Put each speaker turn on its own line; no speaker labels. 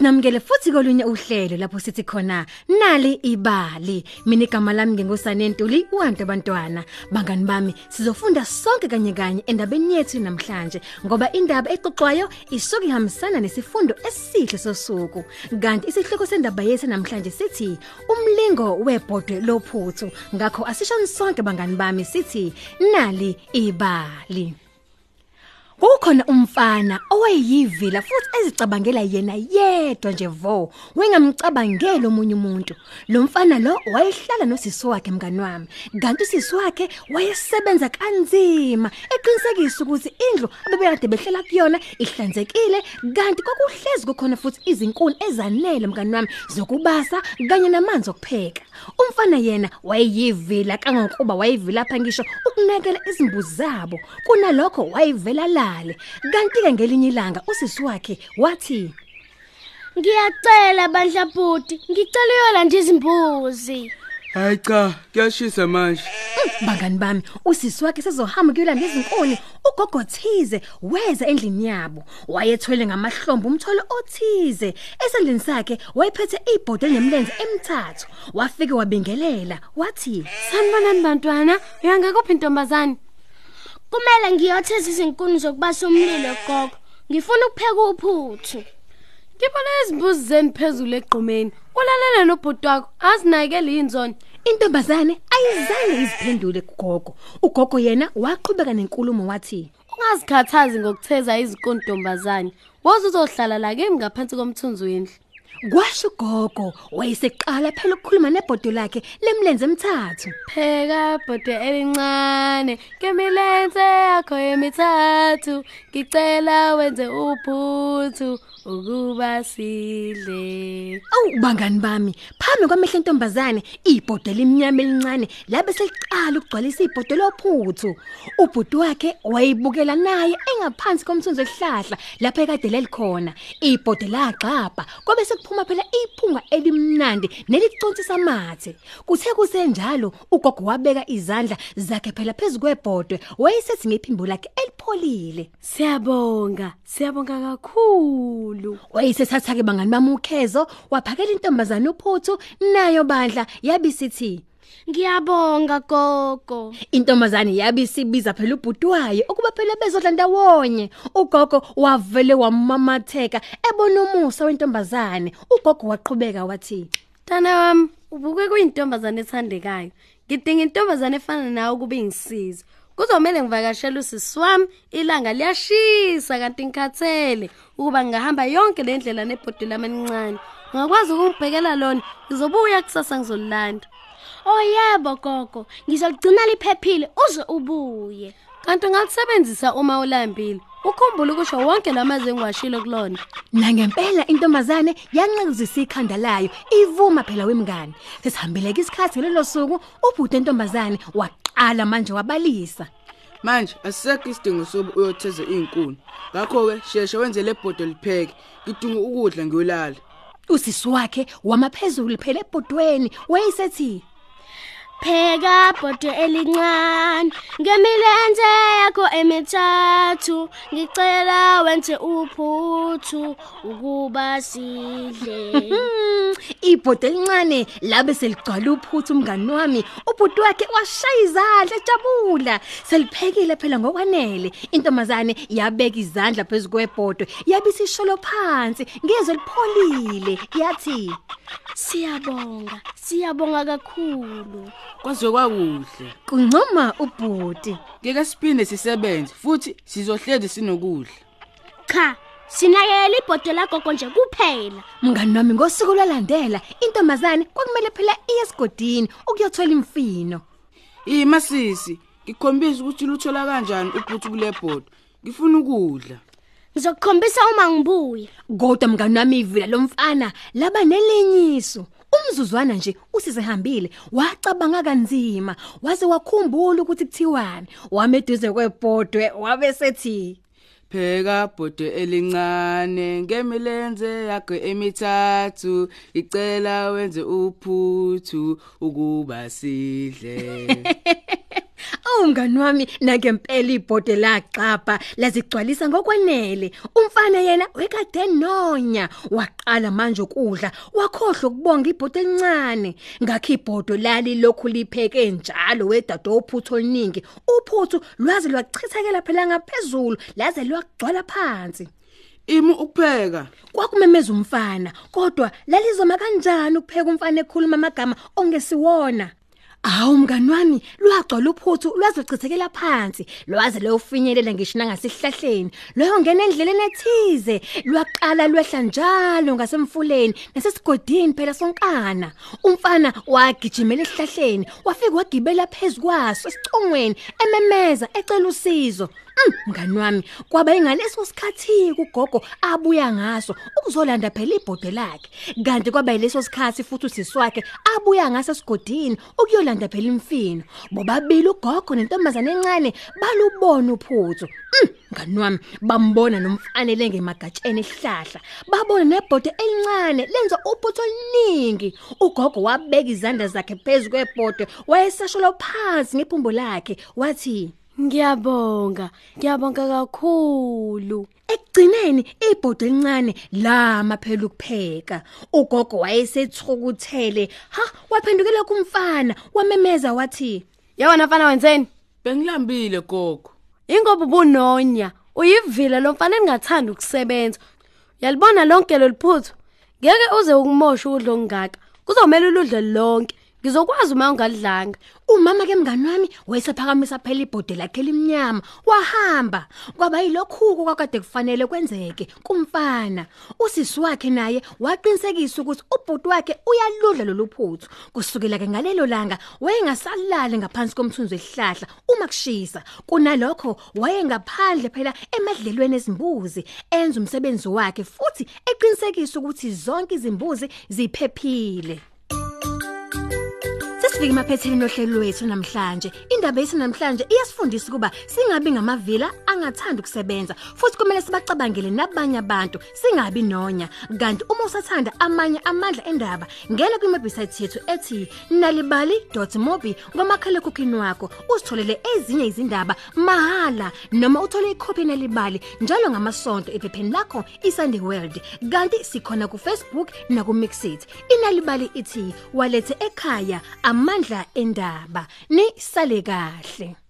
Asinamukele futhi kolunye uhlelo lapho sithi khona nali ibali. Mina igama lami ngingusane Ntuli uhantu abantwana. Bangani bami sizofunda sonke kanye kanye endabeni yethu namhlanje ngoba indaba exoxwayo isuke ihambisana nesifundo esihle sosuku. Kanti isihloko sendaba yethu namhlanje sithi umlingo webhodwe lophuthu. Ngakho asishoni sonke bangani bami sithi nali ibali. Kukhona umfana owayeyivila futhi ezicabangela yena yedwa nje vo. Wengamcabangela omunye umuntu. Lo mfana lo wayehlala nosisi wakhe mngani wami. Kanti usisi wakhe wayesebenza kanzima eqinisekisa ukuthi indlu abebekade behlala kuyona ihlanzekile kanti kokuhlezi kukhona futhi izinkuni ezanele mngani wami zokubasa kanye namanzi okupheka. Umfana yena wayeyivila kangangokuba wayevila lapha ngisho ukunakela izimbuzi zabo. Kunalokho wayevela la alale kanti ke ngelinye ilanga usisi wakhe wathi
Ngiyacela bandla bhuti, ngicela uyolanda izimbuzi.
Hayi cha, kuyashisa manje.
bangani bami usisi wakhe sezohamba kuyolanda izinkuni ugogothize weza endlini yabo wayethwele ngamahlombe umtholo othize esandleni sakhe wayephethe ibhodo enemlenze emithathu wafike wabingelela wathi
Sanibonani bantwana, uyangekuphi intombazane?
Kumele ngiyotheza izinkuni zokubasa umlilo gogo. Ngifuna ukupheka uphuthu.
Ngibona izimbuzi zeni phezulu egqumeni. Ulalele nobhuti wakho, azinakele inzoni.
intombazane ayizange iziphendule kugogo ugogo yena waqhubeka nenkulumo wathi
Ungazikhathazi ngokutheza izinkuni ntombazane. Woza uzohlala la kimi ngaphansi komthunzi wendlu.
Kwasho ugogo wayeseqala phela ukukhuluma nebhodo lakhe lemlenze emithathu
Pheka bhodwe elincane, ngemilenze yakho emithathu, ngicela wenze uphuthu. Ukuba sidle.
Awu bangani bami, phambi kwamehla entombazane, ibhodo limnyama elincane labe seliqala ukugcwalisa ibhodo lophuthu. Ubhuti wakhe wayibukela naye engaphansi komthunzi wehlahla lapha ekade lelikhona. Ibhodo lagxapha, kwabe sekuphuma phela iphunga elimnandi nelicontisa amathe. Kuthe kusenjalo, ugogo wabeka izandla zakhe phela phezukwebhodwe, wayesethi ngephimbo lakhe elipholile.
Siyabonga, siyabonga kakhulu.
Wayesethatha ke bangani bami ukhezo, waphakela intombazane uphuthu nayo bandla yabisithi
Ngiyabonga gogo.
Intombazane yabisibiza phela ubhuti wayo ukuba phela bezodla ndawonye. Ugogo wavele wamamatheka ebona umusa wentombazane. Ugogo waqhubeka wathi,
Tana wami, ubuke kuyintombazane ethandekayo. Ngidinga intombazane efana nawe kube ingisiza. Kuzomela ngivakashele usisi wami, ilanga liyashisa kanti ngikhathele ukuba ngingahamba yonke le ndlela nebhodi lamancane. Ungakwazi ukungibhekela lona, ngizobuya kusasa ngizolanda.
Oh yebo gogo, ngizoligcina liphephile uze ubuye.
Kanti ungalisebenzisa uma ulambile. Ukhumbule ukusho wonke lamazwi engiwashilo kulona.
"Na ngempela intombazane yanxezisa ikhanda layo, ivuma phela wemngani." Sesihambile ke isikhathi lelo suku, ubhuti entombazane waqala manje wabalisa.
Manje asisekho isidingo sobu uyotheza izinkuni. Ngakho ke sheshe wenze lebhodo lipheke. Ngidinga ukudla ngiyolala.
Usisi wakhe wamaphezulu phela ebhodweni, wayesethi,
Pheka bhodwe elincane, ngemilenze yakho emithathu, ngicela wenze uphuthu ukuba sidle.
Ibhodo elincane labe seligcwala uphuthu umngani wami. Ubhuti wakhe washaya izandla ejabula seliphekile phela ngokwanele. Intombazane yabeka izandla phezukwebhodo yabisisholo phansi ngezwe lipholile. Yathi
Siyabonga, siyabonga kakhulu.
Kwaze kwakuhle.
kuncoma ubhuti
Ngeke siphinde sisebenze futhi sizohlezi sinokudla.
Cha, sinakele ibhodwe lagogo nje kuphela.
mngani wami ngosuku lwalandela intombazane kwakumele phela iye esigodini ukuyothola imfino
Imasisi, ngikhombisa ukuthi luthola kanjani uphuthu kulebhodo. Ngifuna ukudla.
Ngizokukhombisa uma ngibuya.
kodwa mngani wami ivila lomfana laba nelinyiso umzuzwana nje usizehambile wacabanga kanzima waze wakhumbula ukuthi kuthiwani wameduze kwebhodwe wabe sethi
Pheka bhodwe elincane ngemilenze yakho emithathu icela wenze uphuthu ukuba sidle.
Awu mngani wami nakempela ibhode laqapha lazigcwalisa ngokwanele. Umfana yena wekade nonya waqala manje ukudla wakhohlwa ukubonga ibhode elincane. Ngakho ibhodo lali lokhu lipheke njalo wedade ophutho oluningi. Uphuthu lwaze lwachithekela phela ngaphezulu laze lwagcwala phansi.
Imi ukupheka.
Kwakumemeza umfana kodwa lalizoma kanjani ukupheka umfana ekhuluma amagama ongesiwona. Awu mngani wami lwagcwala uphuthu lwazochithekela phansi. Lwaze lofinyelela ngisho nangasihlahleni loyo ngena endleleni ethize. Lwaqala lwehla njalo ngasemfuleni nasesigodini phela sonkana. Umfana wagijimela esihlahleni wafika wagibela phezukwaso esicongweni ememeza ecela usizo. Mm, mngani wami kwaba ingaleso sikhathi kugogo abuya ngaso ukuzolanda phela ibhode lakhe. Kanti kwaba yileso sikhathi futhi usiswakhe abuya ngaso esigodini ukuyolanda phela imfino. Bobabili ugogo nentombazane encane balubona uphuthu. Mm, mngani wami bambona nomfanele ngemagatsheni esihlahla babona nebhode elincane lenza uphuthu oluningi. Ugogo wabeka izandla zakhe phezulu kwebhode wayesasholo phansi ngephumbo lakhe wathi
Ngiyabonga, ngiyabonga kakhulu.
Ekugcineni ibhodo elincane lama phela ukupheka. Ugogo wayesethukuthele, ha waphendukela kumfana, wamemeza wathi,
Yabona mfana wenzeni?
Bengilambile gogo.
Ingoba ubunonya, uyivila lo mfana engathanda ukusebenza. Uyalibona lonke leliphuthu? Ngeke uze ukumosha ukudla ongaka. Kuzomela uludle lonke. Ngizokwazi uma ungalidlanga.
umama ke mngani wami wayesephakamisa phela ibhode lakhe limnyama, wahamba. Kwaba yilokhu kwakade kufanele kwenzeke kumfana. Usisi wakhe naye waqinisekisa ukuthi ubhodi wakhe uyaludla loluphuthu. Kusukela ke ngalelo langa wayengasalali ngaphansi komthunzi wesihlahla uma kushisa. Kunalokho wayengaphandle phela emadlelweni ezimbuzi enza umsebenzi wakhe futhi eqinisekisa ukuthi zonke izimbuzi ziphephile. Sesifike emaphethelweni ohlelo lwethu namhlanje. Indaba yethu namhlanje iyasifundisa ukuba singabi ngamavila angathanda ukusebenza futhi kumele sibacabangele nabanye abantu singabi nonya. Kanti uma usathanda amanye amandla endaba, ngena kwimebsite yethu ethi nalibali.mobi ngomakhala ekhukhini wakho usitholele ezinye izindaba mahala noma uthole ikhophi nalibali njalo ngamasonto ephepheni lakho iSunday World. Kanti sikhona ku Facebook na ku Mixit. Inalibali ithi walethe ekhaya amandla endaba. Ni sale kahle.